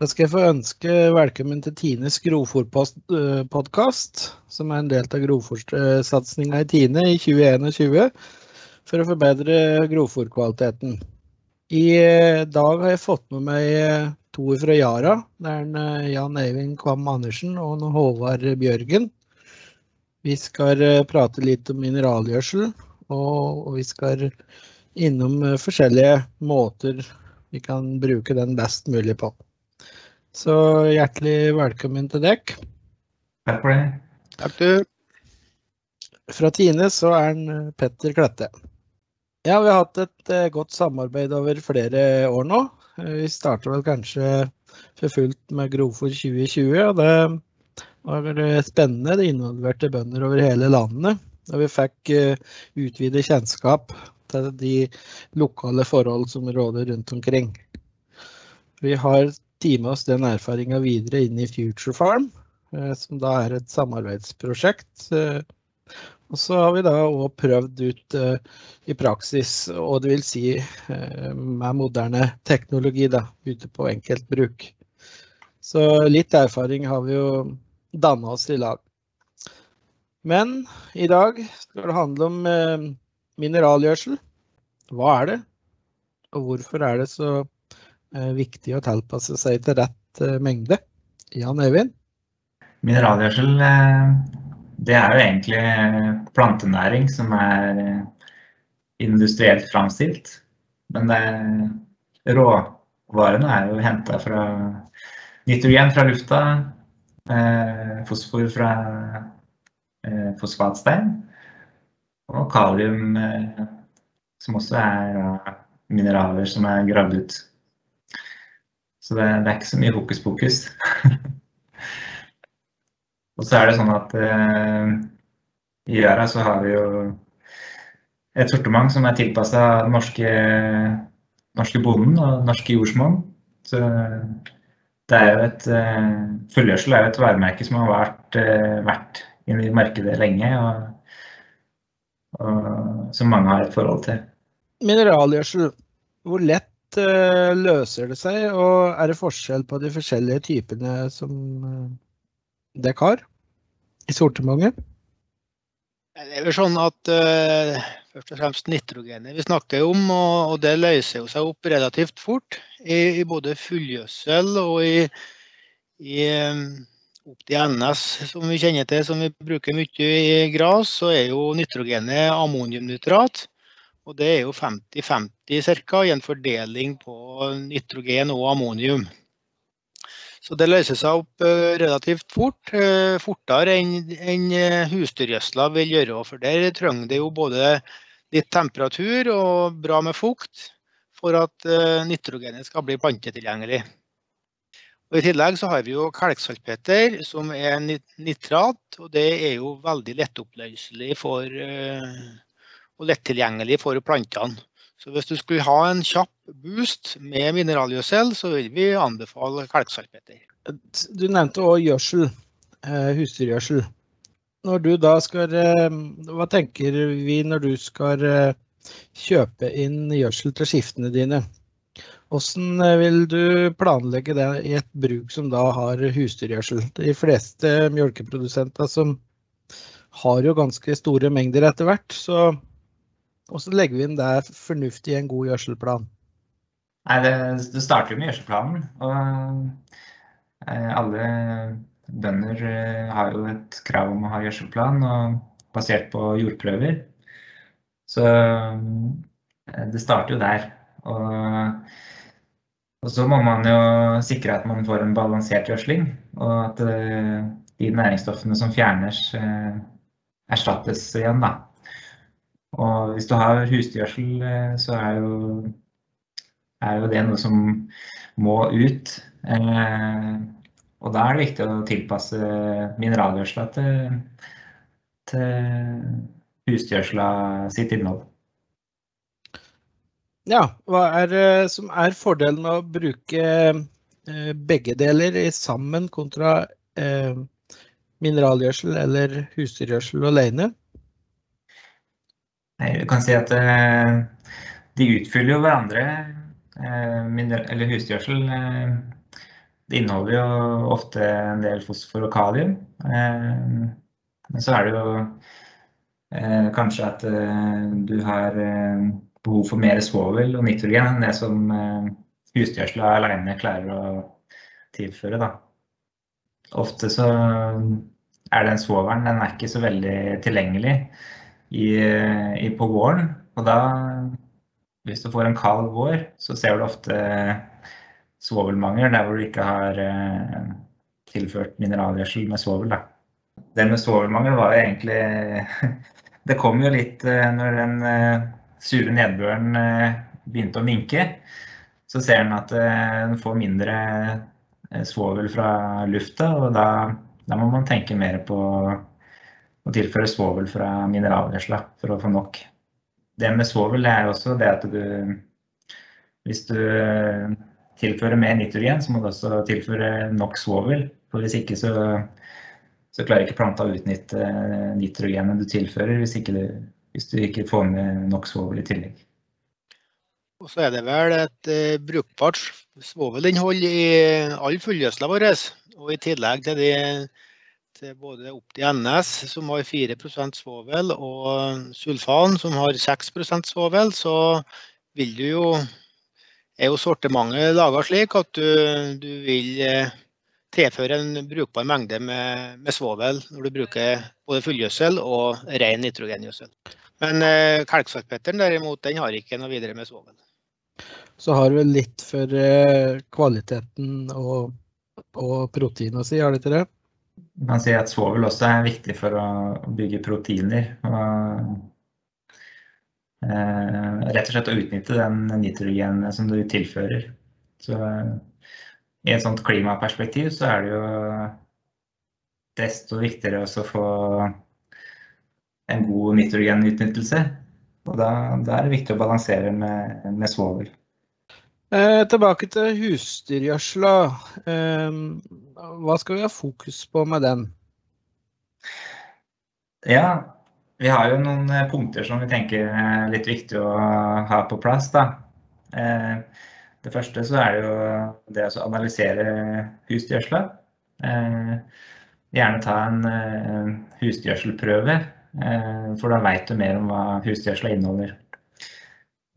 Da skal jeg få ønske velkommen til Tines grovfòrpodkast, som er en del av grovfòrsatsinga i Tine i 2021 for å forbedre grovfòrkvaliteten. I dag har jeg fått med meg to fra Yara. Det er Jan Eivind Kvam Andersen og Håvard Bjørgen. Vi skal prate litt om mineralgjødsel, og vi skal innom forskjellige måter vi kan bruke den best mulig på. Så hjertelig velkommen til dere. Takk for det. Takk du. Fra Tine så er han Petter Klette. Ja, vi har hatt et godt samarbeid over flere år nå. Vi startet vel kanskje for fullt med Grovfòr 2020, og det var spennende. Det involverte bønder over hele landet, og vi fikk utvidet kjennskap til de lokale forhold som råder rundt omkring. Vi har tatt med oss den erfaringen videre inn i Future Farm, som da er et samarbeidsprosjekt. Og så har vi da også prøvd ut i praksis, og det vil si med moderne teknologi da, ute på enkeltbruk. Så litt erfaring har vi jo dannet oss i lag. Men i dag skal det handle om mineralgjødsel. Hva er det? Og hvorfor er det så viktig å tilpasse seg til rett mengde? Jan Øyvind? Mineralgjødsel, det er jo egentlig plantenæring som er industrielt framstilt. Men råvarene er jo hentet fra nitrogen fra lufta, fosfor fra fosfatstein, og kalium som også er mineraler som er gravd ut. Så det er ikke så mye hokus pokus. Og så er det sånn at i Yara så har vi jo et sortiment som er tilpasset den norske bonden og norske jordsmonn. Så det er jo et fullgjødsel er jo et varemerke som har vært inne i markedet lenge, og som mange har et forhold til. Mineralgjødsel, hvor lett løser det seg, og er det forskjell på de forskjellige typene som dere har i sortimentet? Det er vel sånn at først og fremst nitrogenet vi snakker om, og det løser jo seg opp relativt fort i både fullgjødsel og i opp til NS som vi kjenner til, som vi bruker mye i gras, så er jo nitrogenet ammoniumnitrat. Og det er jo 50-50 ca. i en fordeling på nitrogen og ammonium. Så det løser seg opp relativt fort, fortere enn husdyrgjødsla vil gjøre. For der trenger det jo både litt temperatur og bra med fukt for at nitrogenet skal bli plantetilgjengelig. Og i tillegg så har vi jo kalksalpeter som er nitrat, og det er jo veldig lettoppløselig og lett tilgjengelig for plantene. Så hvis du skulle ha en kjapp boost med mineralgjødsel, så vil vi anbefale kalksalpeter. Du nevnte også gjødsel, husdyrgjødsel. Når du da skal, hva tenker vi når du skal kjøpe inn gjødsel til skiftene dine? Hvordan vil du planlegge det i et bruk som da har husdyrgjødsel? De fleste mjølkeprodusenter som har jo ganske store mengder etter hvert, så hvordan legger vi inn det fornuftig i en god gjødselplan? Nei, det starter jo med gjødselplanen, og alle bønder har jo et krav om å ha gjødselplan basert på jordprøver. Så det starter jo der. Og så må man jo sikre at man får en balansert gjødsling, og at de næringsstoffene som fjernes erstattes igjen da. Og hvis du har husdyrgjødsel, så er jo det noe som må ut. Og da er det viktig å tilpasse mineralgjødselen til husdyrgjødselen sitt innhold. Ja, hva er det som er fordelen med å bruke begge deler sammen kontra mineralgjødsel eller husdyrgjødsel alene? Nei, du kan si at de utfyller jo hverandre, eller husdyrgjødsel det inneholder jo ofte en del fosfor og kalium. Men så er det jo kanskje at du har behov for mer svovel og nitrogen enn det som husdgjødsla alene klarer å tilføre. Da. Ofte så er den svovelen den er ikke så veldig tilgjengelig i, i, på våren. Og da, hvis du får en kald vår, så ser du ofte svovelmangel der hvor du ikke har eh, tilført mineralgjødsel med svovel. Det med svovelmangel var jo egentlig Det kom jo litt eh, når den eh, sure nedbøren eh, begynte å minke. Så ser en at en den får mindre eh, svovel fra lufta, og da, da må man tenke mer på å tilføre svovel fra mineralgjødsla for å få nok. Det med svovel er også det at du Hvis du tilfører mer nitrogen, så må du også tilføre nok svovel. For hvis ikke så, så klarer ikke planta å utnytte nitrogenet du tilfører, hvis, ikke du, hvis du ikke får med nok svovel i tillegg. Og så er det vel et eh, brukbart svovelinnhold i all fullgjødsla vår. Og i tillegg til de til både Opti NS, som har 4% svovel, og Sulfan, som har 6% svovel, så vil du jo er jo sortimentet laga slik at du, du, vil eh, tilføre en brukbar mengde med, med svovel når du bruker både fullgjødsel og ren nitrogengjødsel. Men eh, kalksalpetteren derimot, den har ikke noe videre med svovel. Så har vel litt for eh, kvaliteten og, og protein å si, har det ikke det? Man kan si at svovel også er viktig for å bygge proteiner. Og, eh, rett og slett å utnytte den nitrogenet som du tilfører. Så i et sånt klimaperspektiv så er det jo desto viktigere å få en god nitrogenutnyttelse. Og da, da, er det viktig å balansere med, med svovel. Eh, tilbake til husdyrgjødsla. Eh, hva skal vi ha fokus på med den? Ja, vi har jo noen eh, punkter som vi tenker er litt viktig å ha på plass. Eh, det første så er det jo det å analysere husdyrgjødsla. Eh, gjerne ta en husdyrgjødselprøve, for da vet du mer om hva husdyrgjødsla inneholder.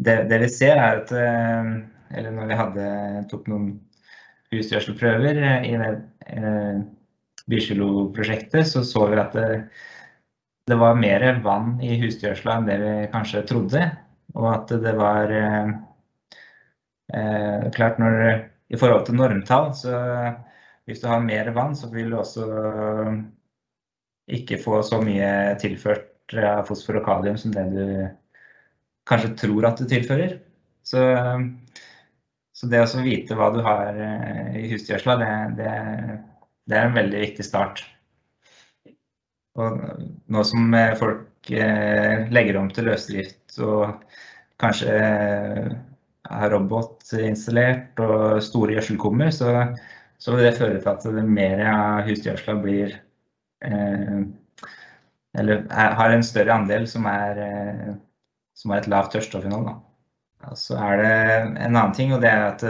Det, det, vi ser er at eller når vi hadde, tok noen husgjødselprøver i det eh, Bysjelo-prosjektet, så så vi at det, det var mer vann i husgjødsla enn det vi kanskje trodde. Og at det var eh, eh, klart når I forhold til normtall, så hvis du har mer vann, så vil du også ikke få så mye tilført av fosfor og kalium som det du kanskje tror at du tilfører. Så så det å vite hva du har eh, i husdyrgjødsla, det, det, det, er en veldig viktig start. Og nå som eh, folk eh, legger om til løsdrift og kanskje har robot installert og store gjødselkummer, så, så, vil det føre til at det mer av husdyrgjødsla blir Eller har en større andel som er, som er et lavt tørrstoffinnhold. Så er det en annen ting, og det er at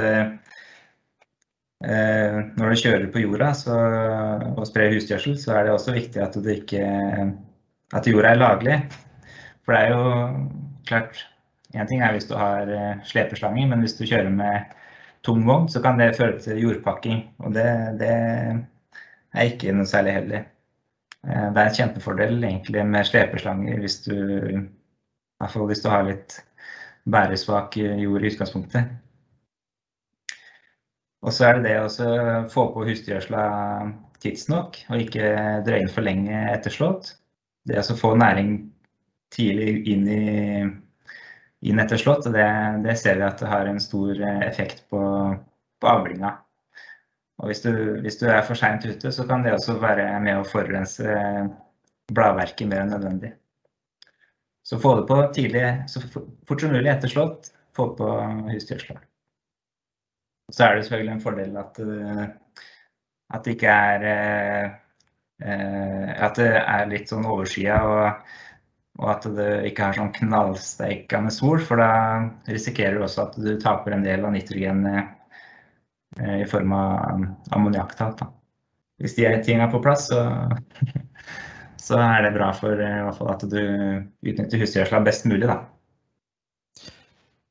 eh, når du kjører på jorda så, og sprer husgjødsel, så er det også viktig at, ikke, at jorda er laglig. For det er jo klart Én ting er hvis du har eh, slepeslanger, men hvis du kjører med tung vogn, så kan det føre til jordpakking. Og det, det er ikke noe særlig heldig. Eh, det er en kjempefordel egentlig med slepeslanger hvis du, i hvert fall hvis du har litt bæresvak jord i utgangspunktet. Og så er det det å få på husdyrgjødsla tidsnok, og ikke drøye for lenge etterslått. Det å få næring tidlig inn i inn etter slått, det, det, ser vi at det har en stor effekt på, på avlinga. Og hvis du, hvis du er for seint ute, så kan det også være med å forurense bladverket mer enn nødvendig. Så få det på tidlig, så fort som mulig etterslått, få på husdyrslag. Så er det selvfølgelig en fordel at, eh, at det ikke er eh, At det er litt sånn overskya og, og, at det ikke er sånn knallsteikende sol. For da risikerer du også at du taper en del av nitrogenet i form av ammoniakktap. Hvis de tingene er på plass, så, så, er det bra for hvert fall at du utnytter husgjødsla best mulig. Da.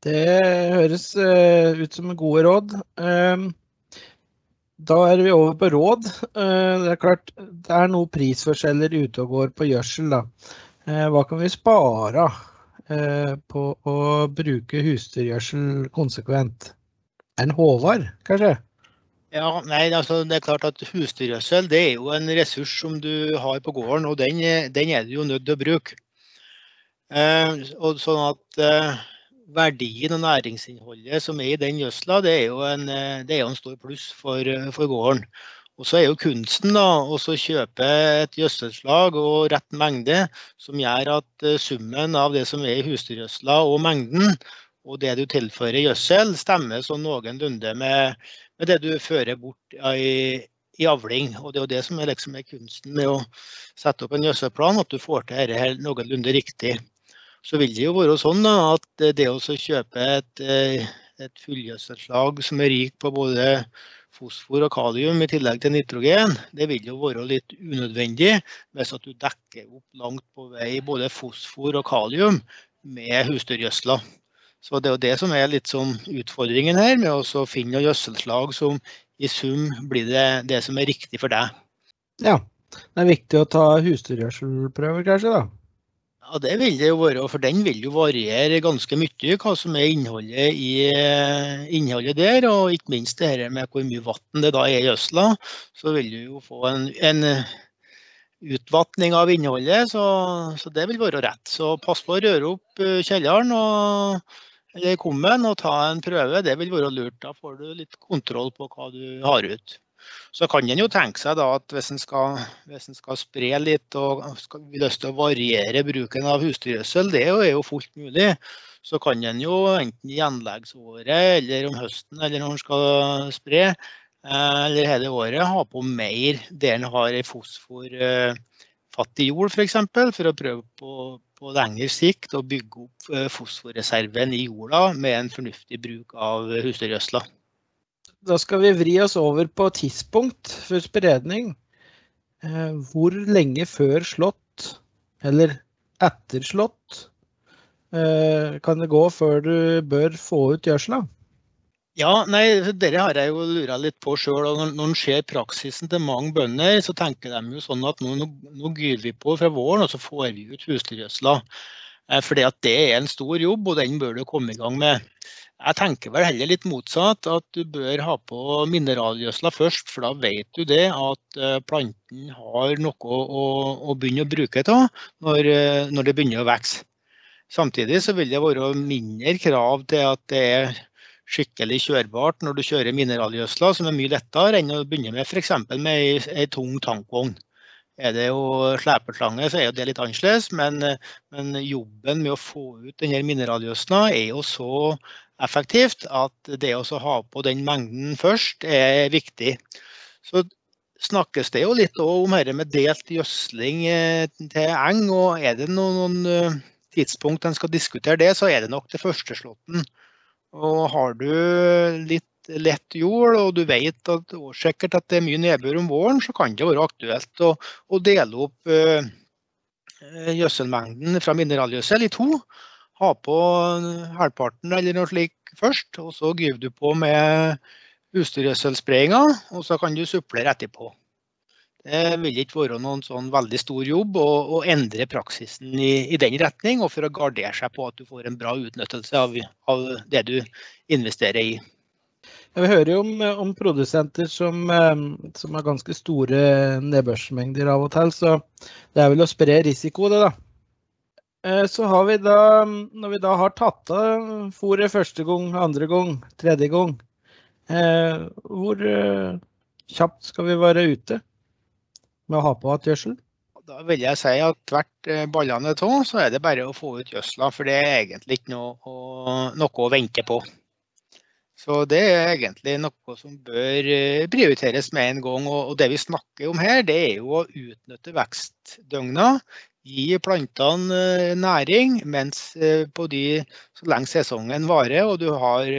Det høres ut som gode råd. Ehm, da er vi over på råd. Det er klart det er noen prisforskjeller ute og går på gjødsel. Da. Hva kan vi spare på å bruke husdyrgjødsel konsekvent? En Håvard, kanskje? Ja, nei, altså det er klart at Husdyrgjødsel det er jo en ressurs som du har på gården, og den, den er du jo nødt til å bruke. Eh, og sånn at eh, Verdien og næringsinnholdet som er i den gjødsla, det er jo en, eh, det er en stor pluss for, for gården. Og så er jo kunsten da, å kjøpe et gjødselslag og rett mengde, som gjør at eh, summen av det som er i husdyrgjødsla og mengden, og det du tilfører gjødsel, stemmer sånn noenlunde med, med det du fører bort i, i, avling. Og Det er jo det som er, liksom, er kunsten med å sette opp en gjødselplan, at du får til dette noenlunde riktig. Så vil det jo være sånn da, at det å kjøpe et, eh, et fullgjødselslag som er rikt på både fosfor og kalium i tillegg til nitrogen, det vil jo være litt unødvendig hvis at du dekker opp langt på vei både fosfor og kalium med husdyrgjødsla. Så det er jo det som er litt som utfordringen her, med å finne noen gjødselslag som i sum blir det, det som er riktig for deg. Ja, det er viktig å ta husdyrgjødselprøver kanskje, da? Ja, det vil det jo være, for den vil jo variere ganske mye hva som er innholdet, i, innholdet der. Og ikke minst det her med hvor mye vann det da er i gjødsla. Så vil du jo få en, en utvatning av innholdet, så, så, det vil være rett. Så pass på å røre opp eh, kjelleren og eller kummen og ta en prøve, det vil være lurt. Da får du litt kontroll på hva du har ut. Så kan en jo tenke seg at hvis en skal, en skal spre litt og skal lyst til å variere bruken av husdyrgjødsel, det er jo fullt mulig. Så kan en jo enten i anleggsåret eller om høsten eller når en skal spre, eh, eller hele året ha på mer der en har ei fosforfattig jord f.eks. For, for å prøve på på lengre sikt å bygge opp eh, fosforreserven i jorda med en fornuftig bruk av husdyrgjødsla. Da skal vi vri oss over på tidspunkt for spredning. Eh, hvor lenge før slått, eller etter slått, eh, kan det gå før du bør få ut gjødsla? Ja, nei, Dere har jeg jo lura litt på sjøl. Når, når en ser praksisen til mange bønder, så tenker de jo sånn at nå, nå, nå gyr vi på fra våren, og så får vi ut husdyrgjødsla. Eh, fordi at det er en stor jobb, og den bør du komme i gang med. Jeg tenker vel heller litt motsatt, at du bør ha på mineralgjødsla først. For da vet du det at eh, planten har noe å, å begynne å bruke av når, eh, når det begynner å vokse. Samtidig så vil det være mindre krav til at det er skikkelig kjørbart når du kjører mineralgjødsla, som er mye lettere enn å begynne med f.eks. med ei tung tankvogn. Er det jo slepeslange, så er det litt annerledes, men, men, jobben med å få ut denne mineralgjødsla er jo så effektivt at det å ha på den mengden først er viktig. Så snakkes det jo litt om dette med delt gjødsling eh, til eng. og Er det noen, noen tidspunkt en skal diskutere det, så er det nok det første slåtten. Og har du litt lett jord, og du vet at sikkert at det er mye nedbør om våren, så kan det være aktuelt å, å dele opp uh, gjødselmengden fra mineralgjødsel i to. Ha på halvparten eller noe slikt først, og så gyver du på med husdyrgjødselsprayinga, og så kan du supplere etterpå. Det vil ikke være noen sånn veldig stor jobb å, å endre praksisen i, i, den retning, og for å gardere seg på at du får en bra utnyttelse av, av det du investerer i. Vi hører jo om, om produsenter som, eh, som, har ganske store nedbørsmengder av og til, så det er vel å spre risiko, det, da. Eh, så har vi da, når vi da har tatt av fôret første gang, andre gang, tredje gang, eh, hvor kjapt skal vi være ute? Med å ha på igjen gjødsel? Da vil jeg si at hvert eh, ballene er tom, så er det bare å få ut gjødsla. For det er egentlig ikke noe å, noe å vente på. Så det er egentlig noe som bør eh, prioriteres med en gang. Og det vi snakker om her, det er jo å utnytte vekstdøgna. Gi plantene eh, næring mens på de, så lenge sesongen varer og du har,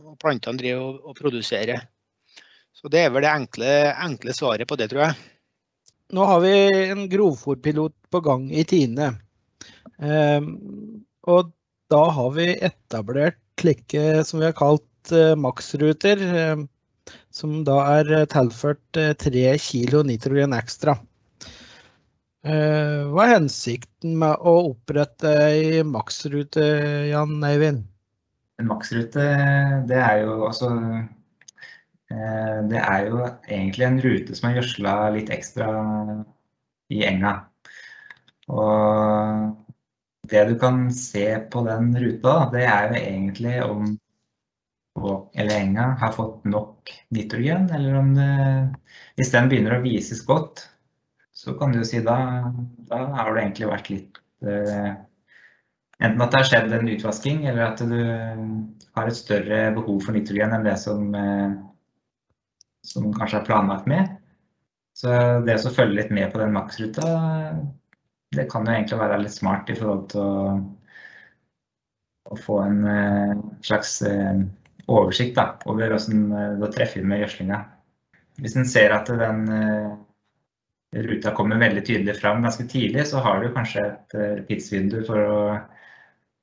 og plantene driver og produserer. Så det er vel det enkle, enkle svaret på det, tror jeg. Nå har vi en grovfòrpilot på gang i Tine. Um, og da har vi etablert slike som vi har kalt uh, maksruter, um, som da er tilført uh, 3 kg nitrogen ekstra. Uh, hva er hensikten med å opprette ei maksrute, Jan Eivind? En maksrute, det er jo Eh, det er jo egentlig en rute som er gjødsla litt ekstra i enga. Og det du kan se på den ruta, det er jo egentlig om eller enga har fått nok nitrogen, eller om det, hvis den begynner å vises godt, så kan du si da, da har det egentlig vært litt eh, Enten at det har skjedd en utvasking, eller at du har et større behov for nitrogen enn det som eh, som kanskje er planlagt med. Så det å følge litt med på den maksruta, det kan jo egentlig være litt smart i forhold til å, å få en uh, slags uh, oversikt da, over hvordan uh, det treffer med gjødslinga. Hvis en ser at den ruta kommer veldig tydelig fram ganske tidlig, så har du kanskje et tidsvindu for å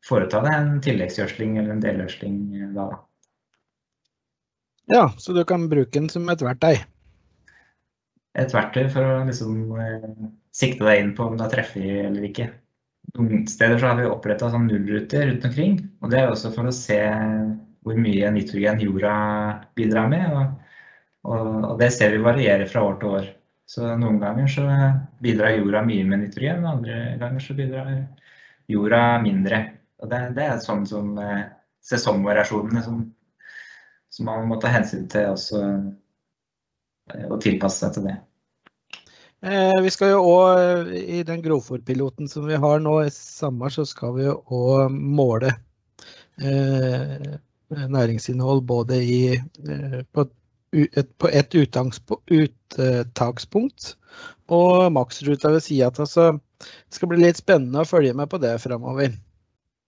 foreta deg en tilleggsgjødsling eller en delgjødsling da. Ja, så du kan bruke den som et verktøy? Et verktøy for å liksom eh, sikte deg inn på om det har treffet eller ikke. Noen steder så har vi oppretta sånn nullruter rundt omkring. og Det er også for å se hvor mye nitrogen jorda bidrar med. Og, og, det ser vi varierer fra år til år. Så noen ganger så bidrar jorda mye med nitrogen, og andre ganger så bidrar jorda mindre. Og det, det er sånn som eh, sesongvariasjonene som som man må ta hensyn til også, eh, og tilpasse seg til det. Eh, vi skal jo òg, i den grovfòrpiloten som vi har nå i sommer, så skal vi jo òg måle eh, næringsinnhold både i, eh, på, et, et uttakspunkt og maksruta ved sida av. Så det skal bli litt spennende å følge med på det framover.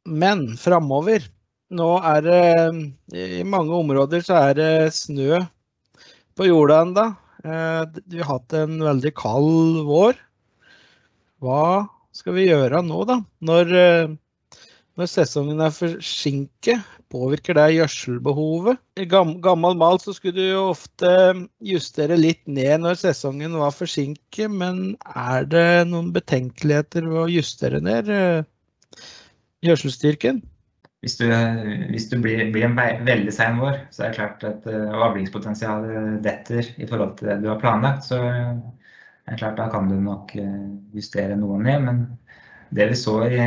Men framover nå er det I mange områder så er det snø på jorda ennå. Eh, vi har hatt en veldig kald vår. Hva skal vi gjøre nå, da? Når, eh, når sesongen er forsinket, påvirker det gjødselbehovet? I gammel mal så skulle du jo ofte justere litt ned når sesongen var forsinket, men er det noen betenkeligheter ved å justere ned eh, gjødselstyrken? Hvis du, hvis du blir, blir, en veldig sein vår, så er det klart at uh, avlingspotensialet detter i forhold til det du har planlagt. Så er det klart da kan du nok justere noe ned. Men det vi så i,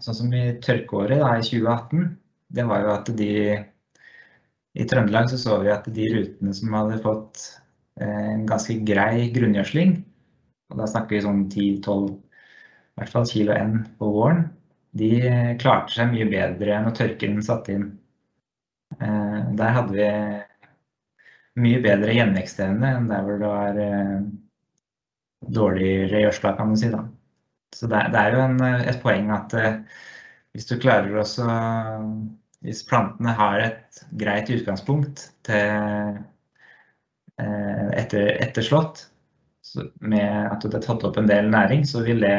sånn som i tørkeåret da, i 2018, det var jo at de I Trøndelag så så vi at de rutene som hadde fått en ganske grei grunngjødsling, og da snakker vi sånn 10-12 i hvert fall kilo N på våren, de klarte seg mye bedre når tørken satte inn. Eh, der hadde vi mye bedre gjenvekstevne enn der hvor det var eh, dårligere gjødsla, kan du si. Da. Så det, er jo en, et poeng at eh, hvis du klarer også Hvis plantene har et greit utgangspunkt til etter, etterslått, med at du har tatt opp en del næring, så vil det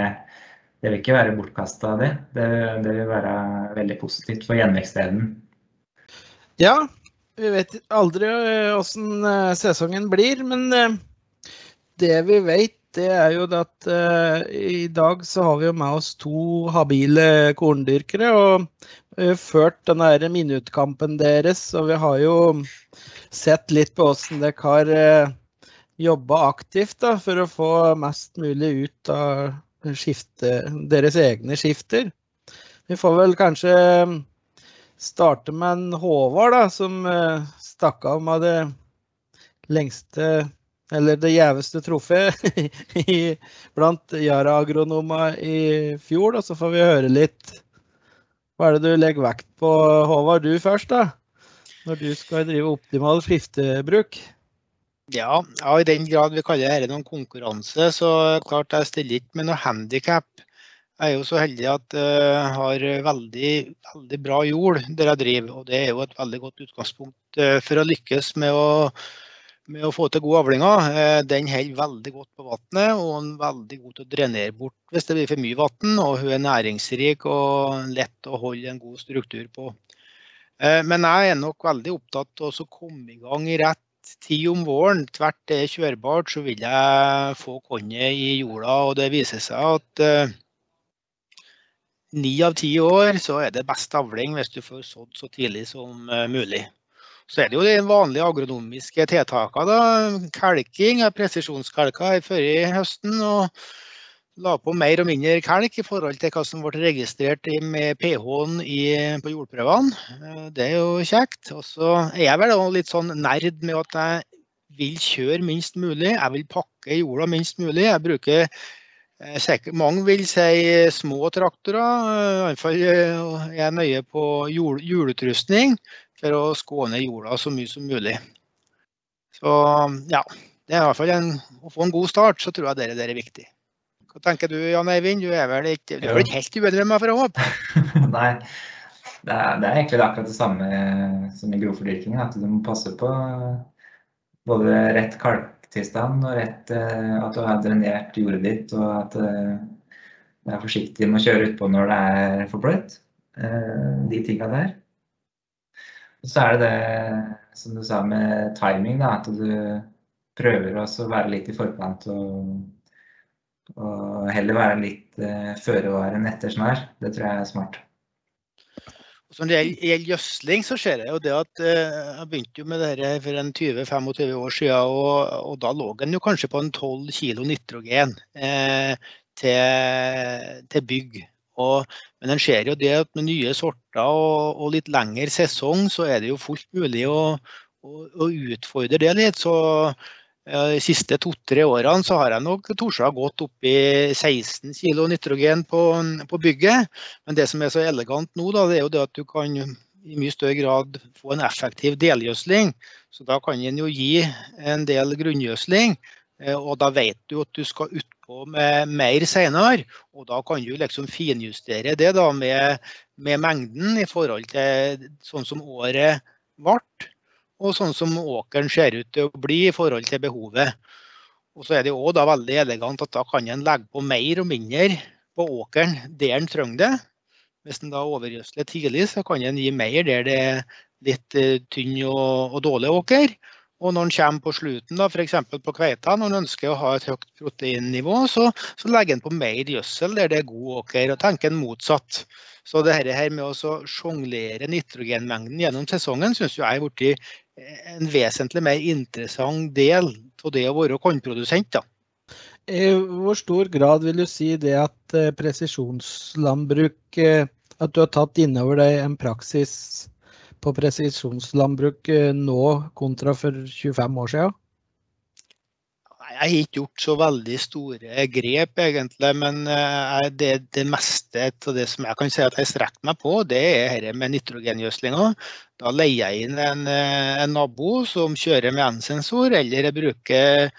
det vil ikke være bortkasta, det. det. Det vil være veldig positivt for gjenvekstevnen. Ja, vi vet aldri åssen eh, sesongen blir, men eh, det vi vet, det er jo at i dag så har vi jo med oss to habile korndyrkere. Og vi har ført denne minuttkampen deres, og vi har jo sett litt på åssen dere har jobba aktivt da, for å få mest mulig ut av skifte, deres egne skifter. Vi får vel kanskje um, starte med en Håvard, da, som uh, stakk av med det lengste eller det gjeveste trofeet blant Yara-agronomer i fjor. Og så får vi høre litt Hva er det du legger vekt på, Håvard, du først, da? Når du skal drive optimal skiftebruk? Ja, ja, i den grad vi kaller dette noen konkurranse, så klart jeg stiller ikke med noe handikap. Jeg er jo så heldig at jeg har veldig, veldig bra jord der jeg driver, og det er jo et veldig godt utgangspunkt eh, for å lykkes med å med å få til gode avlinger. Eh, den holder veldig godt på vannet, og er veldig god til å drenere bort hvis det blir for mye vann. Og hun er næringsrik og lett å holde en god struktur på. Eh, men jeg er nok veldig opptatt av å komme i gang i rett tid om våren. Tvert er kjørbart, så vil jeg få kornet i jorda. Og det viser seg at ni ni av ti år så er det best avling hvis du får sådd så tidlig som mulig. Så er det jo de vanlige agronomiske tiltakene. da, Kalking presisjonskalka før i høsten. og La på mer og mindre kalk i forhold til hva som ble registrert med pH-en på jordprøvene. Eh, det er jo kjekt. Og så er jeg vel litt sånn nerd med at jeg vil kjøre minst mulig. Jeg vil pakke jorda minst mulig. Jeg bruker eh, mange vil si små traktorer. Iallfall eh, er jeg nøye på hjulutrustning for å skåne jorda så mye som mulig. Så ja, det er i hvert fall en, å få en god start, så tror jeg dere er viktig. Hva tenker du Jan Eivind? Du er vel ikke, du er vel ikke helt uenig med meg, for å håpe? Nei, det er, det er, egentlig akkurat det samme som i grovfordyrkingen. At du må passe på både rett kalktilstand og rett eh, at du har drenert jordet ditt, og at eh, du er forsiktig med å kjøre utpå når det er for bløtt. Eh, de tinga der. Og Så er det det som du sa med timing, da, at du prøver å være litt i forkant og, og heller være litt uh, føre var enn etter snar. Det tror jeg er smart. Når det gjelder gjødsling, så ser jeg jo det at uh, jeg begynte jo med det for en 20-25 år siden. Og, og, da lå den jo kanskje på en 12 kg nitrogen eh, til, til bygg. Og, men en ser jo det at med nye sorter og, og, litt lengre sesong, så er det jo fullt mulig å, å, å utfordre det litt. Så De siste to-tre årene så har jeg nok torsa gått opp i 16 kg nitrogen på, på, bygget. Men det som er så elegant nå, da, det er jo det at du kan i mye større grad få en effektiv delgjødsling. Så da kan en jo gi en del grunngjødsling. Eh, og da vet du at du skal utpå med mer senere. Og da kan du liksom finjustere det da med, med, mengden i forhold til sånn som året ble, og sånn som åkeren ser ut til å bli i forhold til behovet. Og så er det òg veldig elegant at da kan en legge på mer og mindre på åkeren der en trenger det. Hvis en da overgjødsler tidlig, så kan en gi mer der det er litt eh, tynn og, og dårlig åker. Og når en kommer på slutten, f.eks. på kveita, når en ønsker å ha et høyt proteinnivå, så, så legger en på mer gjødsel der det er god åker, og tenker en motsatt. Så det her med å sjonglere nitrogenmengden gjennom sesongen syns jeg er blitt en vesentlig mer interessant del av det å være kornprodusent. I hvor stor grad vil du si det at eh, presisjonslandbruk eh, At du har tatt innover deg en praksis på presisjonslandbruk eh, nå kontra for 25 år siden? Jeg har ikke gjort så veldig store grep, egentlig. Men eh, det, det meste av det som jeg kan si at jeg strekker meg på, det er dette med nitrogengjødslinga. Da leier jeg inn en, eh, en nabo som kjører med N-sensor, eller jeg bruker,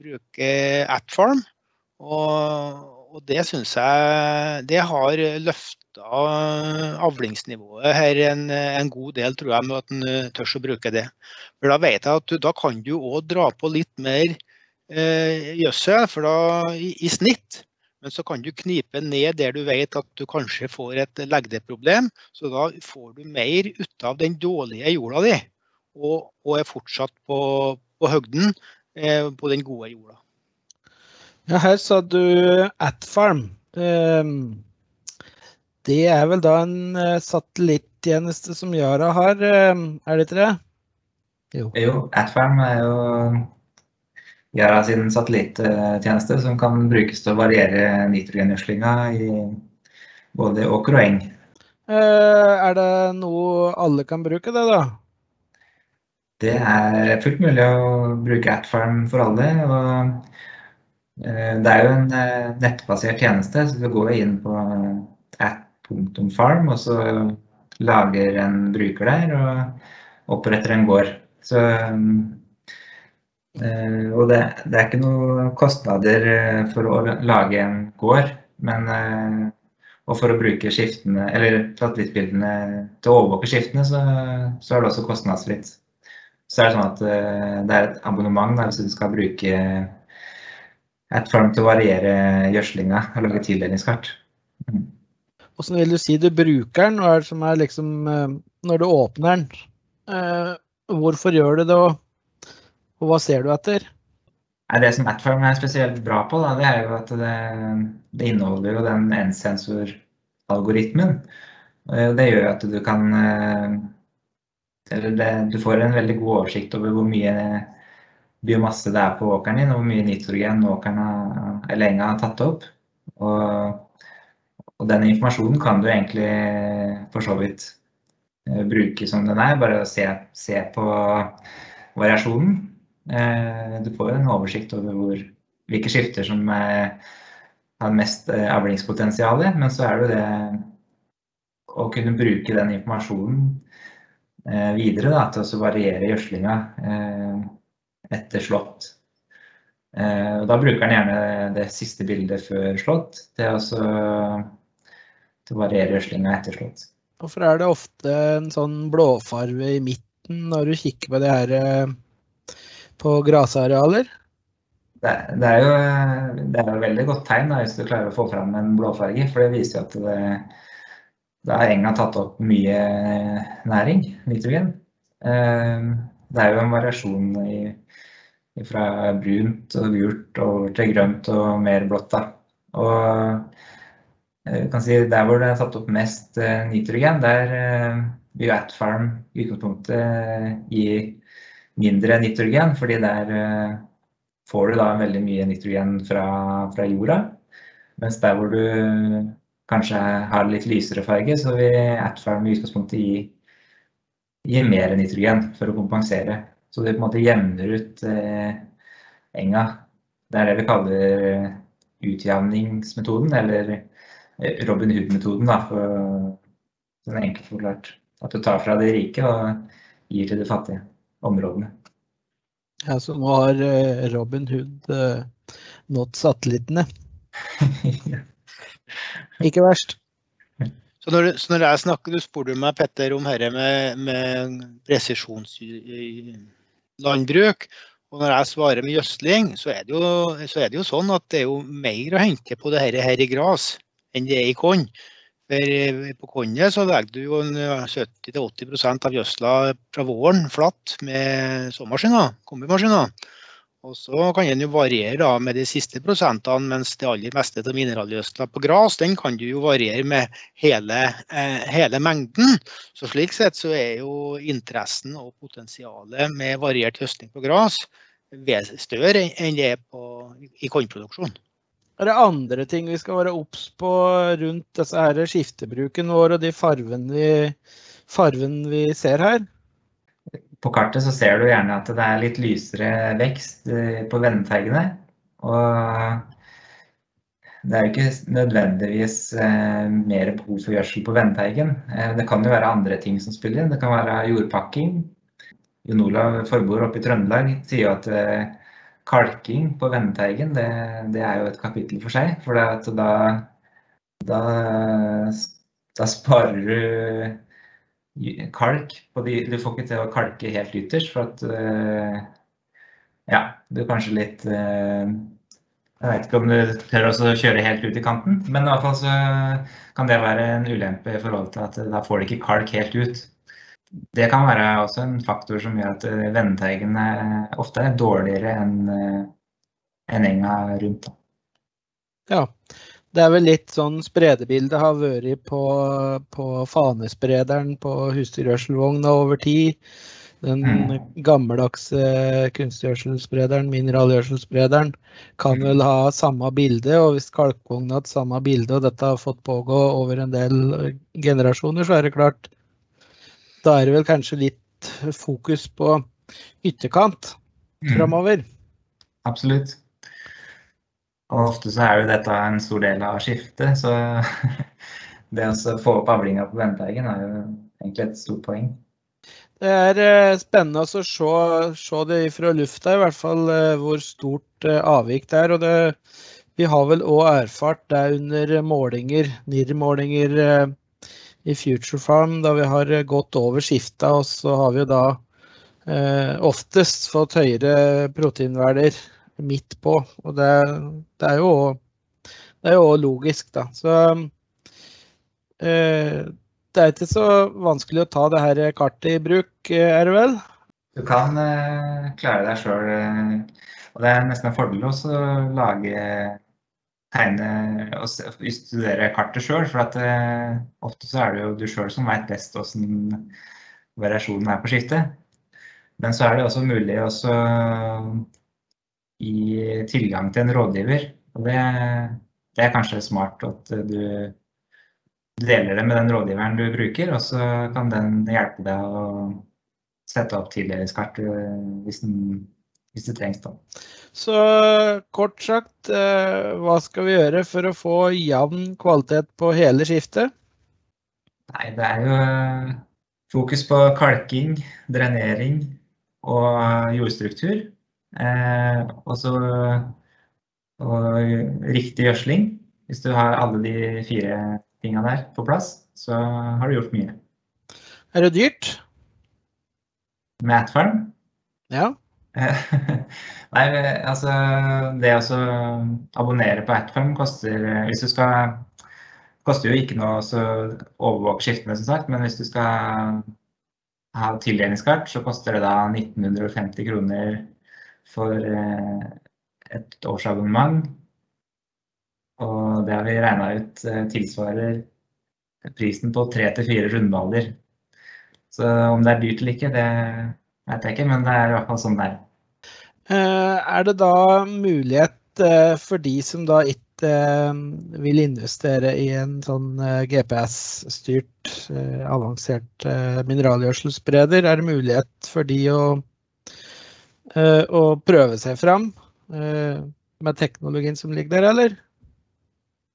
bruker Atfarm. Og, og det syns jeg det har løfta avlingsnivået her en, en, god del, tror jeg, med at en tør å bruke det. For Da vet jeg at du, da kan du òg dra på litt mer gjødsel for da, i, i, snitt. Men så kan du knipe ned der du vet at du kanskje får et legdeproblem. Så da får du mer ut av den dårlige jorda di, og, og er fortsatt på, på høgden eh, på den gode jorda. Ja, her sa du Atfarm. Ehm, det er vel da en eh, satellittjeneste som Yara har, ehm, er det ikke det? Jo. jo, Atfarm er jo Yara sin satellittjeneste som kan brukes til å variere nitrogengjødslinga i både åker og eng. Eh, er det noe alle kan bruke, det da? Det er fullt mulig å bruke Atfarm for alle. og Eh, det er jo en eh, nettbasert tjeneste, så du går inn på app.farm, og så lager en bruker der og oppretter en gård. Så, eh, og det, det, er ikke noen kostnader for å lage en gård, men og for å bruke skiftene, eller satellittbildene til å overvåke skiftene, så, så er det også kostnadsfritt. så er det sånn at det er et abonnement da, hvis du skal bruke et form til å variere gjødslinga og lage tildelingskart. Mm. Hvordan vil du si du bruker den? Hva er det som er liksom Når du åpner den, hvorfor gjør du det, og, og hva ser du etter? Det som Atfarm er spesielt bra på, det er jo at det, inneholder jo den N-sensor-algoritmen. Det gjør at du kan Eller det, du får en veldig god oversikt over hvor mye biomasse det er på åkeren din, og hvor mye nitrogen åkeren eller enga har tatt opp. Og, og den informasjonen kan du egentlig for så vidt bruke som den er, bare å se, se på variasjonen. Eh, du får en oversikt over hvor, hvilke skifter som er, har mest eh, avlingspotensial, men så er det det å kunne bruke den informasjonen eh, videre da, til å variere gjødslinga etter slått. Da bruker den gjerne det siste bildet før slått til å, variere gjødslinga etter slått. Hvorfor er det ofte en sånn blåfarve i midten når du kikker på det her på grasarealer? Det, det, er jo, det er jo veldig godt tegn da, hvis du klarer å få fram en blåfarge. For det viser jo at det, det har enga tatt opp mye næring, nitrogen. Eh, det er jo en variasjon i, fra brunt og gult over til grønt og mer blått. Da. Og jeg kan si der hvor det er tatt opp mest eh, nitrogen, der vil Atfarm i utgangspunktet gi mindre nitrogen, fordi der eh, får du da veldig mye nitrogen fra, fra jorda. Mens der hvor du kanskje har litt lysere farge, så vil Atfarm i utgangspunktet gi, gi mer nitrogen for å kompensere. Så det på en måte jevner ut eh, enga. Det er det vi kaller utjevningsmetoden, eller eh, Robin Hood-metoden, for sånn enkelt forklart. At du tar fra de rike og gir til de fattige områdene. Ja, Så nå har eh, Robin Hood uh, nådd satellittene. Ikke verst. Så når, så når, jeg snakker, Du spurte meg Petter, om dette med, med presisjonslandbruk. Og når jeg svarer med gjødsling, så er, så er, det jo, sånn at det er jo mer å hente på dette her i gras enn det er i korn. For på kornet så legger du jo 70-80 av gjødsla fra våren flatt med såmaskiner, kombimaskiner. Og så kan den jo variere med de siste prosentene, mens det aller meste av mineralgjødsla på gras den kan du jo variere med hele, eh, hele, mengden. Så Slik sett så er jo interessen og potensialet med variert høsting på gras større enn det er på, i kornproduksjon. Er det andre ting vi skal være obs på rundt disse her skiftebruken vår og de farven vi, farven vi ser her? På kartet så ser du gjerne at det er litt lysere vekst eh, på vendeteigene. Og det er ikke nødvendigvis eh, mer behov for gjødsel på vendeteigen. Eh, det kan jo være andre ting som spiller inn. Det kan være jordpakking. Jon Olav Forboer oppe i Trøndelag sier jo at kalking på Venneteigen, det, det, er jo et kapittel for seg. For da, da, da, sparer du kalk på de Du får ikke til å kalke helt ytterst, for at eh, Ja, du er kanskje litt eh, jeg vet ikke om du tør å kjøre helt ut i kanten, men i hvert fall så kan det være en ulempe i forhold til at da får du ikke kalk helt ut det kan være også en faktor som gjør at eh, vendeteigene ofte er dårligere enn eh, en enga rundt. Ja, det er vel litt sånn spredebildet har vært på, på fanesprederen på husdyrgjødselvogna over tid. Den mm. gammeldagse kunstgjødselsprederen, mineralgjødselsprederen, kan vel ha samme bilde. Og hvis kalkvogna har hatt samme bilde, og dette har fått pågå over en del generasjoner, så er det klart da er det vel kanskje litt fokus på ytterkant mm. framover. Absolutt. Og ofte så er jo dette en stor del av skiftet, så det å få opp avlinga på Venteigen er jo egentlig et stort poeng. Det er eh, spennende å se, se, det fra lufta, i hvert fall eh, hvor stort eh, avvik det er. Og det, vi har vel òg erfart det under målinger, NIR-målinger i Future Farm, da vi har gått over skifta, og så har vi da eh, oftest fått høyere proteinverdier midt på. Og det, det er jo det er jo logisk, da. Så eh, det er ikke så vanskelig å ta det her kartet i bruk, eh, er det vel? Du kan eh, klare deg sjøl. Eh, og det er nesten en fordel å lage tegne og studere kartet sjøl. For at, uh, ofte så er det jo du sjøl som veit best åssen variasjonen er på skiftet. Men så er det også mulig å gi tilgang til en rådgiver. Og det, det er kanskje smart at du deler det med den rådgiveren du bruker, og så kan den hjelpe deg å sette opp tidligere hvis, hvis det trengs. da. Så kort sagt, eh, hva skal vi gjøre for å få jevn kvalitet på hele skiftet? Nei, det er jo eh, fokus på kalking, drenering og jordstruktur. Eh, og så riktig gjødsling. Hvis du har alle de fire tinga der på plass, så har du gjort mye. Er det dyrt? Matfarm? Atfarm? Ja. Nei, altså Det å abonnere på Atfarm koster Hvis du skal koster jo ikke noe å overvåke skiftene, som sagt, men hvis du skal ha tildelingskart, så koster det da 1950 kroner for eh, et årsabonnement. Og det har vi regna ut eh, tilsvarer prisen på tre til fire rundballer. Så om det er dyrt eller ikke, det vet ikke, men det er i hvert fall sånn det er. Eh, er det da mulighet eh, for de som da ikke vil investere i en sånn GPS-styrt, avansert mineralgjødselspreder, er det mulighet for de å, å prøve seg fram med teknologien som ligger der, eller?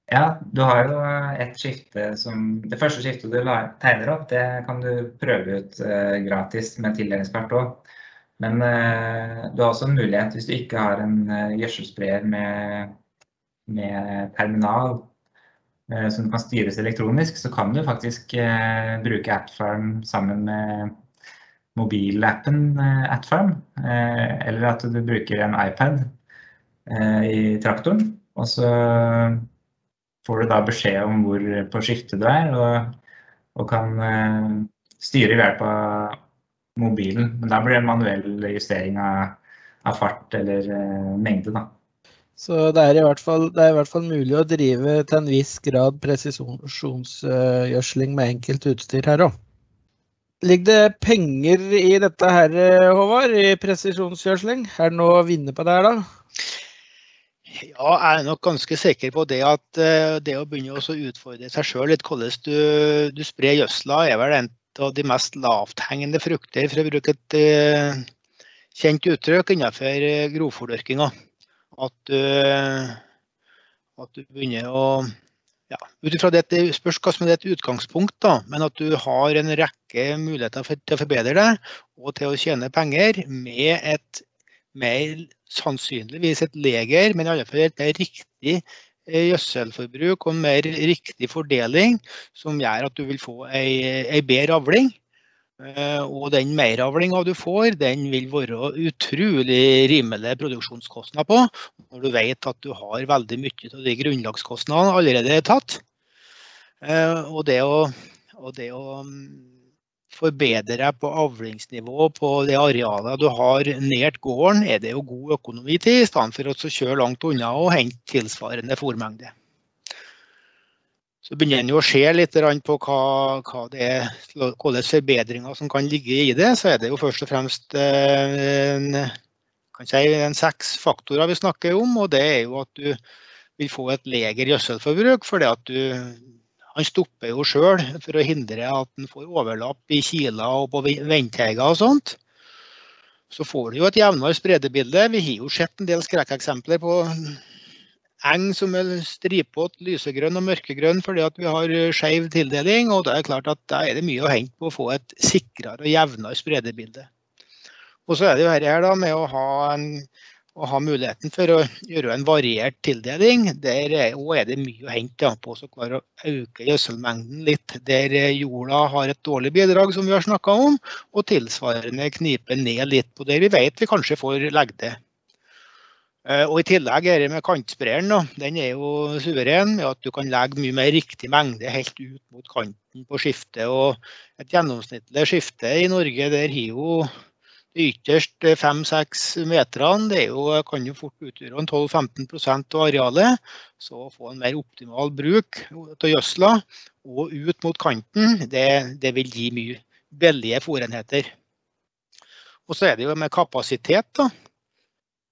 Ja, du har jo et skifte som Det første skiftet du tegner opp, det kan du prøve ut uh, gratis med tildelingskart òg. Men uh, du har også en mulighet hvis du ikke har en gjødselsprayer med, med, terminal som kan styres elektronisk, så kan du faktisk bruke AppFarm sammen med mobilappen AppFarm. eller at du bruker en iPad i traktoren. Og så får du da beskjed om hvor på skiftet du er, og, og kan uh, styre ved hjelp av mobilen. Men da blir det en manuell justering av, av fart eller uh, mengde, da. Så det er, fall, det er i hvert fall mulig å drive til en viss grad presisjonsgjødsling med enkelt utstyr her òg. Ligger det penger i dette her, Håvard, i presisjonsgjødsling? Er det noe å vinne på det her, da? Ja, jeg er nok ganske sikker på det at eh, det å begynne å utfordre seg sjøl litt hvordan du, du sprer gjødsla, er vel en av de mest lavthengende frukter, for å bruke et uh, kjent uttrykk innenfor uh, grovfòrdyrkinga. At, uh, at, du begynner å ja, Ut ifra det spørs hva som er ditt utgangspunkt, da, men at du har en rekke muligheter for, til å forbedre deg og til å tjene penger med et mer sannsynligvis et leger, men i alle fall et riktig eh, gjødselforbruk og mer riktig fordeling, som gjør at du vil få ei, ei bedre avling. Eh, og den meravlinga du får, den vil være utrolig rimelig produksjonskostnader på, når du vet at du har veldig mye av de grunnlagskostnadene allerede tatt. Eh, og det å, og det å mm, forbedre deg på avlingsnivå på det arealet du har nært gården, er det jo god økonomi til, i stedet for å kjøre langt unna og hente tilsvarende fòrmengde. Så begynner en å se litt på hva, hva det er, hvilke forbedringer som kan ligge i det. Så er det jo først og fremst eh, en, si, en seks faktorer vi snakker om. og Det er jo at du vil få et leger gjødselforbruk fordi at du han stopper jo sjøl for å hindre at han får overlapp i kiler og på vindteiger og sånt. Så får du jo et jevnere spredebilde. Vi har jo sett en del skrekkeksempler på eng som er stripete, lysegrønn og mørkegrønn fordi at vi har skeiv tildeling. og det er klart at Da er det mye å hente på å få et sikrere og jevnere spredebilde. Og så er det jo her da med å ha en å ha muligheten for å gjøre en variert tildeling. Der er det mye å hente på å klare øke gjødselmengden litt. Der jorda har et dårlig bidrag, som vi har snakka om, og tilsvarende knipe ned litt på der vi vet vi kanskje får legge til. Eh, og I tillegg er det med kantsprayeren. Den er jo suveren med at du kan legge mye mer riktig mengde helt ut mot kanten på skiftet. Og et gjennomsnittlig skifte i Norge der har jo de ytterste 5-6 meterne det jo, kan jo fort utgjøre 12-15% av arealet. Så å få en mer optimal bruk av gjødsla og ut mot kanten, det, det vil gi mye billige fòrenheter. Og så er det jo med kapasitet. da.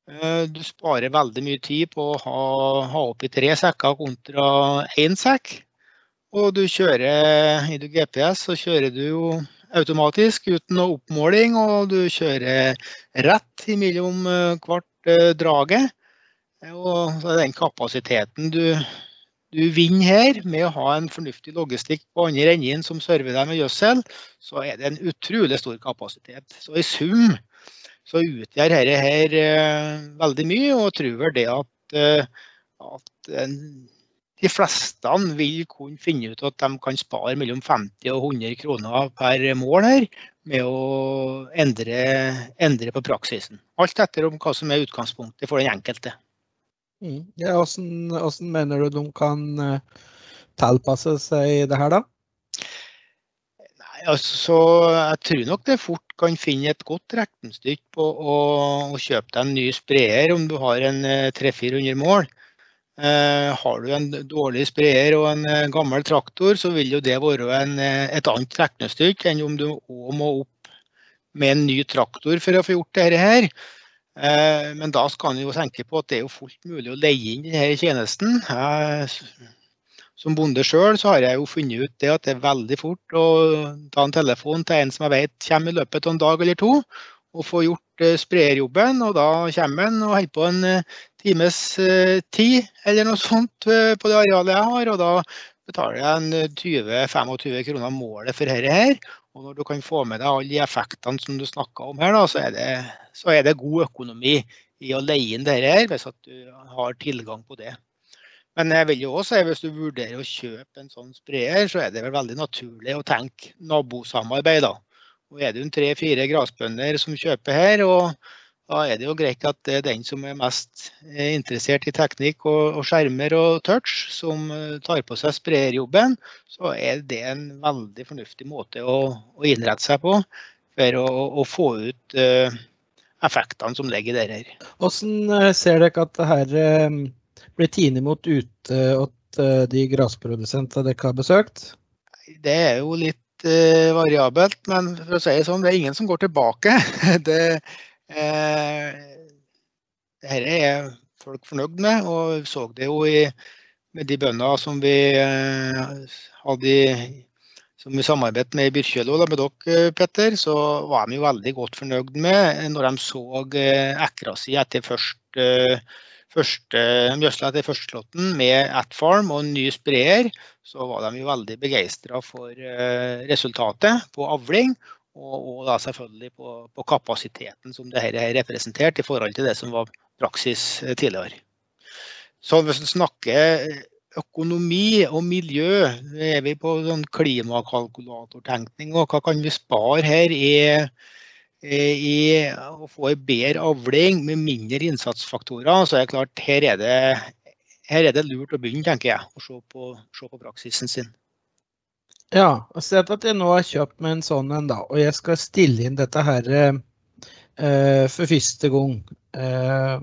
Eh, du sparer veldig mye tid på å ha, ha oppi tre sekker kontra én sekk. Og du kjører i GPS, så kjører du jo automatisk uten noe oppmåling, og du kjører rett imellom eh, hvert eh, draget. Og så er den kapasiteten du, du vinner her med å ha en fornuftig logistikk på andre enden som server deg med gjødsel, så er det en utrolig stor kapasitet. Så i sum så utgjør dette her eh, veldig mye, og tror vel det at, at de fleste vil kunne finne ut at de kan spare mellom 50 og 100 kroner per mål her med å endre, endre på praksisen. Alt etter om hva som er utgangspunktet for den enkelte. Mm. Ja, hvordan, hvordan, mener du de kan uh, tilpasse seg det her, da? Nei, altså, Jeg tror nok det fort kan finne et godt regnestykke på å, å, kjøpe deg en ny sprayer om du har en 300-400 eh, mål. Eh, har du en dårlig sprayer og en eh, gammel traktor, så vil jo det være en, eh, et annet regnestykke enn om du òg må opp med en ny traktor for å få gjort dette her. Men da skal en jo tenke på at det er jo fullt mulig å leie inn denne tjenesten. som bonde sjøl har jeg jo funnet ut det at det er veldig fort å ta en telefon til en som jeg vet kommer i løpet av en dag eller to, og få gjort sprayerjobben. Og da kommer han og holder på en times eh, tid eller noe sånt eh, på det arealet jeg har. Og da betaler jeg 20-25 kroner målet for dette her. Og når du kan få med deg alle de effektene som du snakka om her, da, så, er det, så, er det, god økonomi i å leie inn dette her, hvis at du har tilgang på det. Men jeg vil jo også si hvis du vurderer å kjøpe en sånn sprayer, så er det vel veldig naturlig å tenke nabosamarbeid. da. Og er det tre-fire grasbønder som kjøper her, og da er det jo greit at det er den som er mest eh, interessert i teknikk og, og skjermer og touch, som eh, tar på seg sprayerjobben. Så er det en veldig fornuftig måte å, å innrette seg på for å, å få ut uh, effektene som ligger der. her. Hvordan ser dere at det her uh, blir tatt imot ute hos uh, de grasprodusentene dere har besøkt? Det er jo litt variabelt, men for å si det sånn, det er ingen som går tilbake. det dette er folk fornøyd med, og vi så det jo i, med de bøndene som vi eh, hadde som vi samarbeidet med i Byrkjelo, med dere, Petter, så var de jo veldig godt fornøyd med når de så eh, ekra si etter først, første gjødsla etter førsteslåtten med Atfarm og en ny sprayer. Så var de jo veldig begeistra for resultatet på avling. Og, og da selvfølgelig på, på, kapasiteten som det her er representert i forhold til det som var praksis eh, tidligere. Så hvis vi snakker økonomi og miljø, er vi på sånn klimakalkulatortenkning. Og hva kan vi spare her i, i å få en bedre avling med mindre innsatsfaktorer? Så er det klart, her er det, her er det lurt å begynne, tenker jeg, å se på, se på praksisen sin. Ja, og sett at jeg nå har kjøpt meg en sånn en, da, og jeg skal stille inn dette her eh, for første gang. Eh,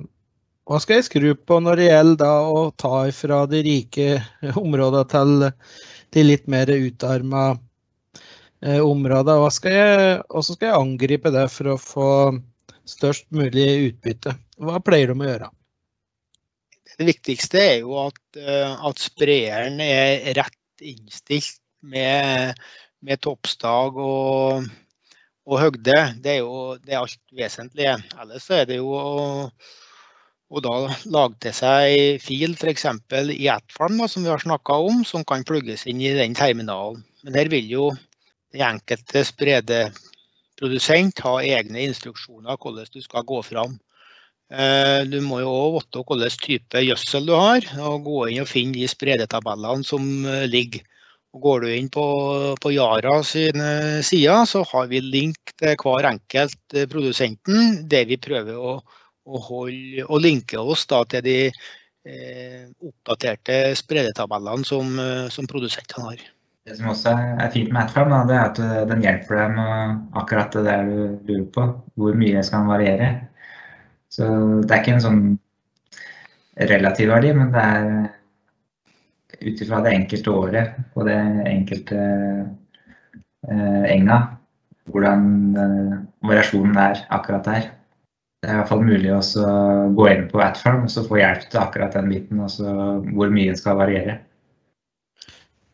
hva skal jeg skru på når det gjelder da å ta fra de rike områdene til de litt mer utarma eh, områdene? Hva skal jeg, hvordan skal jeg angripe det for å få størst mulig utbytte? Hva pleier de å gjøre? Det viktigste er jo at, eh, at sprederen er rett innstilt med, med toppstag og, og, høgde. Det er jo det alt vesentlige. Ellers er det jo å, å da lage til seg fil f.eks. i Atfarm, som vi har snakka om, som kan plugges inn i den terminalen. Men her vil jo den enkelte spredeprodusent ha egne instruksjoner hvordan du skal gå fram. Eh, du må jo òg vite hvilken type gjødsel du har, og gå inn og finne de spredetabellene som eh, ligger. Og går du inn på, på Yara sine sider, så har vi link til hver enkelt produsenten, der vi prøver å, å, holde, å linke oss da, til de eh, oppdaterte spredetabellene som, som produsentene har. Det som også er fint med AdFarm, det er at eh, den hjelper deg med akkurat det du lurer på. Hvor mye skal den variere. Så det er ikke en sånn relativ verdi, men det er ut ifra det enkelte året og det enkelte eh, enga hvordan eh, variasjonen er akkurat der. Det er i hvert fall mulig å gå inn på Atfarm og få hjelp til akkurat den biten, altså hvor mye den skal variere.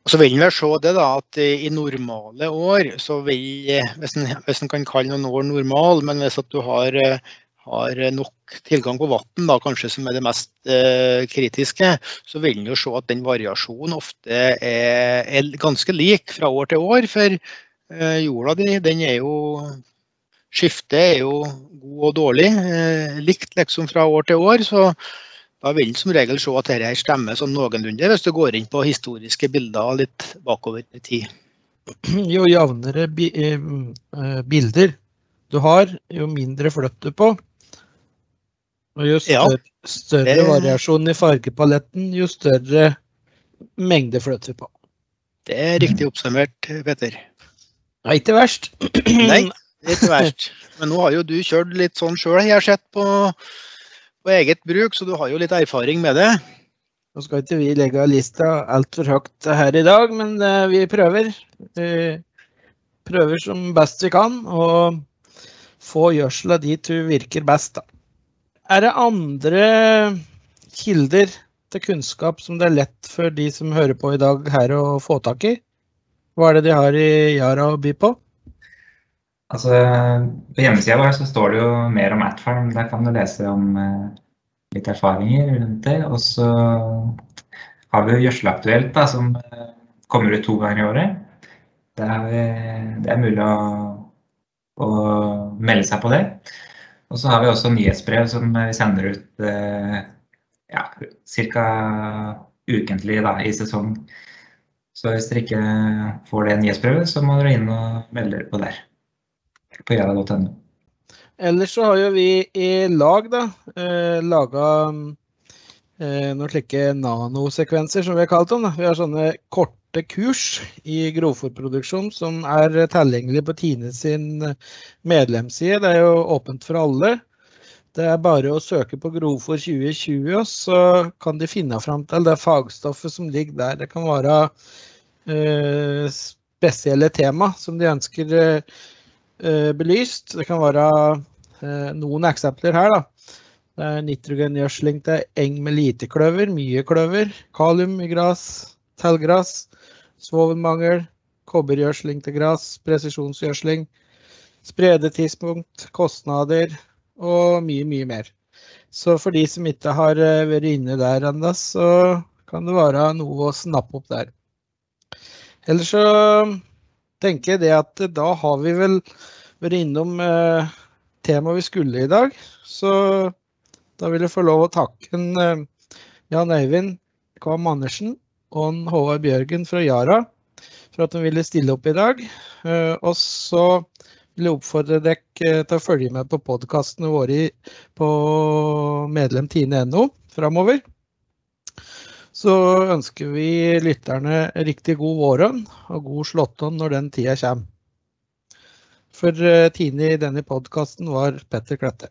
Så vil en se det da, at i normale år, så vil, en, hvis en kan kalle noen år normal, men hvis at du har, har nok tilgang på vann, kanskje som er det mest eh, kritiske, så vil en jo se at den variasjonen ofte er, er, ganske lik fra år til år. For eh, jorda di, den er jo Skiftet er jo god og dårlig, eh, likt liksom fra år til år. så da vil en som regel se at dette stemmer sånn noenlunde, hvis du går inn på historiske bilder litt bakover i tid. Jo jevnere eh, eh, bilder du har, jo mindre flytt du på. Og jo større, større det... variasjon i fargepaletten, jo større mengde vi på. Det er riktig oppsummert, Petter. Nei, ikke verst. Nei, ikke verst. Men nå har jo du kjørt litt sånn sjøl, jeg har sett på på eget bruk, så du har jo litt erfaring med det. Nå skal ikke vi legge lista altfor høyt her i dag, men eh, vi prøver. Vi prøver som best vi kan å få gjødsla dit hun virker best. Da. Er det andre kilder til kunnskap som det er lett for de som hører på i dag her å få tak i? Hva er det de har i Yara å by på? Altså, på hjemmesida vår så står det jo mer om Atfarm. Der kan du lese om eh, litt erfaringer rundt det. Og så har vi jo Gjødselaktuelt, da, som eh, kommer ut to ganger i året. Det er, det er mulig å, å, melde seg på det. Og så har vi også nyhetsbrev som vi sender ut eh, ja, ca. ukentlig da, i sesong. Så hvis dere ikke får det nyhetsbrevet, så må dere inn og melde dere på der på gjera.no. Ellers så har jo vi i lag da, eh, laga eh, noen slike nanosekvenser, som vi har kalt dem. Da. Vi har sånne korte kurs i grovfòrproduksjon som er tilgjengelig på Tine sin medlemsside. Det er jo åpent for alle. Det er bare å søke på Grovfòr 2020, og så kan de finne fram til det fagstoffet som ligger der. Det kan være eh, spesielle tema som de ønsker eh, Eh, belyst. Det kan være eh, noen eksempler her. da. Det er nitrogengjødsling til eng med lite kløver, mye kløver. Kalium i gras, tellgras. Svovelmangel. Kobbergjødsling til gras. Presisjonsgjødsling. Spredetidspunkt, kostnader og mye, mye mer. Så for de som ikke har eh, vært inne der ennå, så kan det være noe å snappe opp der. Ellers så tenker jeg det at da har vi vel vært innom eh, temaet vi skulle i dag. Så da vil jeg få lov å takke eh, Jan Øyvind Kvam Andersen og Håvard Bjørgen fra Yara for at de ville stille opp i dag. Eh, og så vil jeg oppfordre dere eh, til å følge med på podkastene våre på medlem.tine.no framover så ønsker vi lytterne riktig god våren og god slåttånd når den tida kommer. For eh, Tine i denne podkasten var Petter Klette.